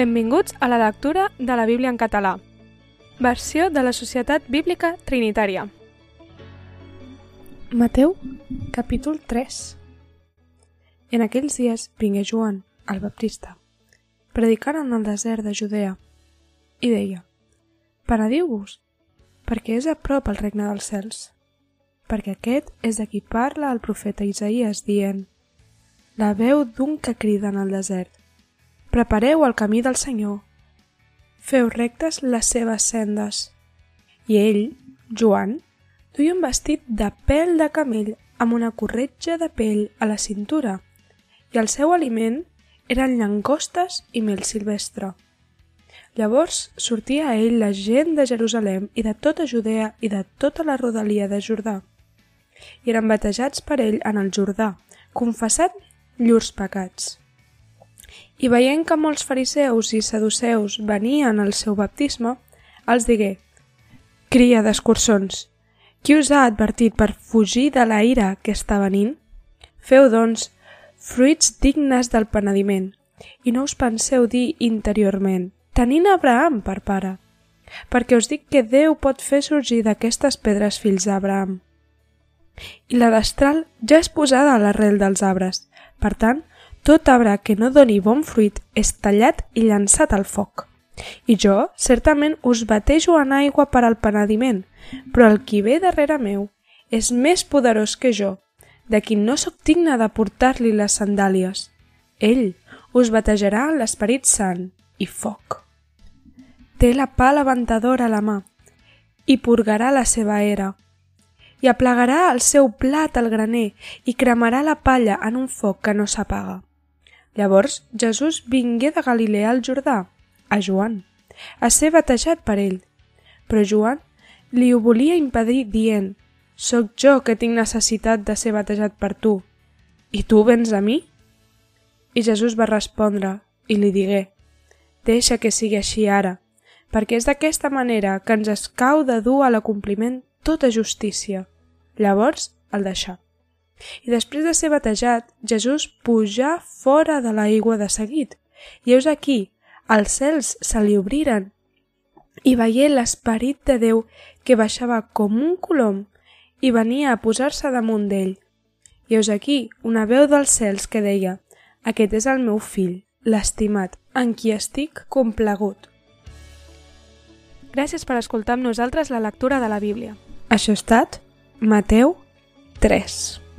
Benvinguts a la lectura de la Bíblia en català. Versió de la Societat Bíblica Trinitària. Mateu, capítol 3 En aquells dies vingué Joan, el baptista, predicant en el desert de Judea, i deia, Penediu-vos, perquè és a prop el regne dels cels, perquè aquest és de qui parla el profeta Isaías dient, la veu d'un que crida en el desert, Prepareu el camí del Senyor. Feu rectes les seves sendes. I ell, Joan, duia un vestit de pèl de camell amb una corretja de pell a la cintura i el seu aliment eren llangostes i mel silvestre. Llavors sortia a ell la gent de Jerusalem i de tota Judea i de tota la rodalia de Jordà. I eren batejats per ell en el Jordà, confessant llurs pecats. I veient que molts fariseus i saduceus venien al seu baptisme, els digué, Cria d'escurçons, qui us ha advertit per fugir de la ira que està venint? Feu, doncs, fruits dignes del penediment, i no us penseu dir interiorment, tenint Abraham per pare, perquè us dic que Déu pot fer sorgir d'aquestes pedres fills d'Abraham. I la destral ja és posada a l'arrel dels arbres, per tant, tot arbre que no doni bon fruit és tallat i llançat al foc. I jo, certament, us batejo en aigua per al penediment, però el qui ve darrere meu és més poderós que jo, de qui no sóc digne de portar-li les sandàlies. Ell us batejarà en l'Esperit Sant i foc. Té la pala ventadora a la mà i purgarà la seva era i aplegarà el seu plat al graner i cremarà la palla en un foc que no s'apaga. Llavors Jesús vingué de Galilea al Jordà, a Joan, a ser batejat per ell. Però Joan li ho volia impedir dient «Soc jo que tinc necessitat de ser batejat per tu, i tu vens a mi?» I Jesús va respondre i li digué «Deixa que sigui així ara, perquè és d'aquesta manera que ens escau de dur a l'acompliment tota justícia». Llavors el deixà. I després de ser batejat, Jesús pujà fora de l'aigua de seguit. I heus aquí, els cels se li obriren i veié l'esperit de Déu que baixava com un colom i venia a posar-se damunt d'ell. I heus aquí una veu dels cels que deia «Aquest és el meu fill, l'estimat, en qui estic complagut». Gràcies per escoltar amb nosaltres la lectura de la Bíblia. Això ha estat Mateu 3.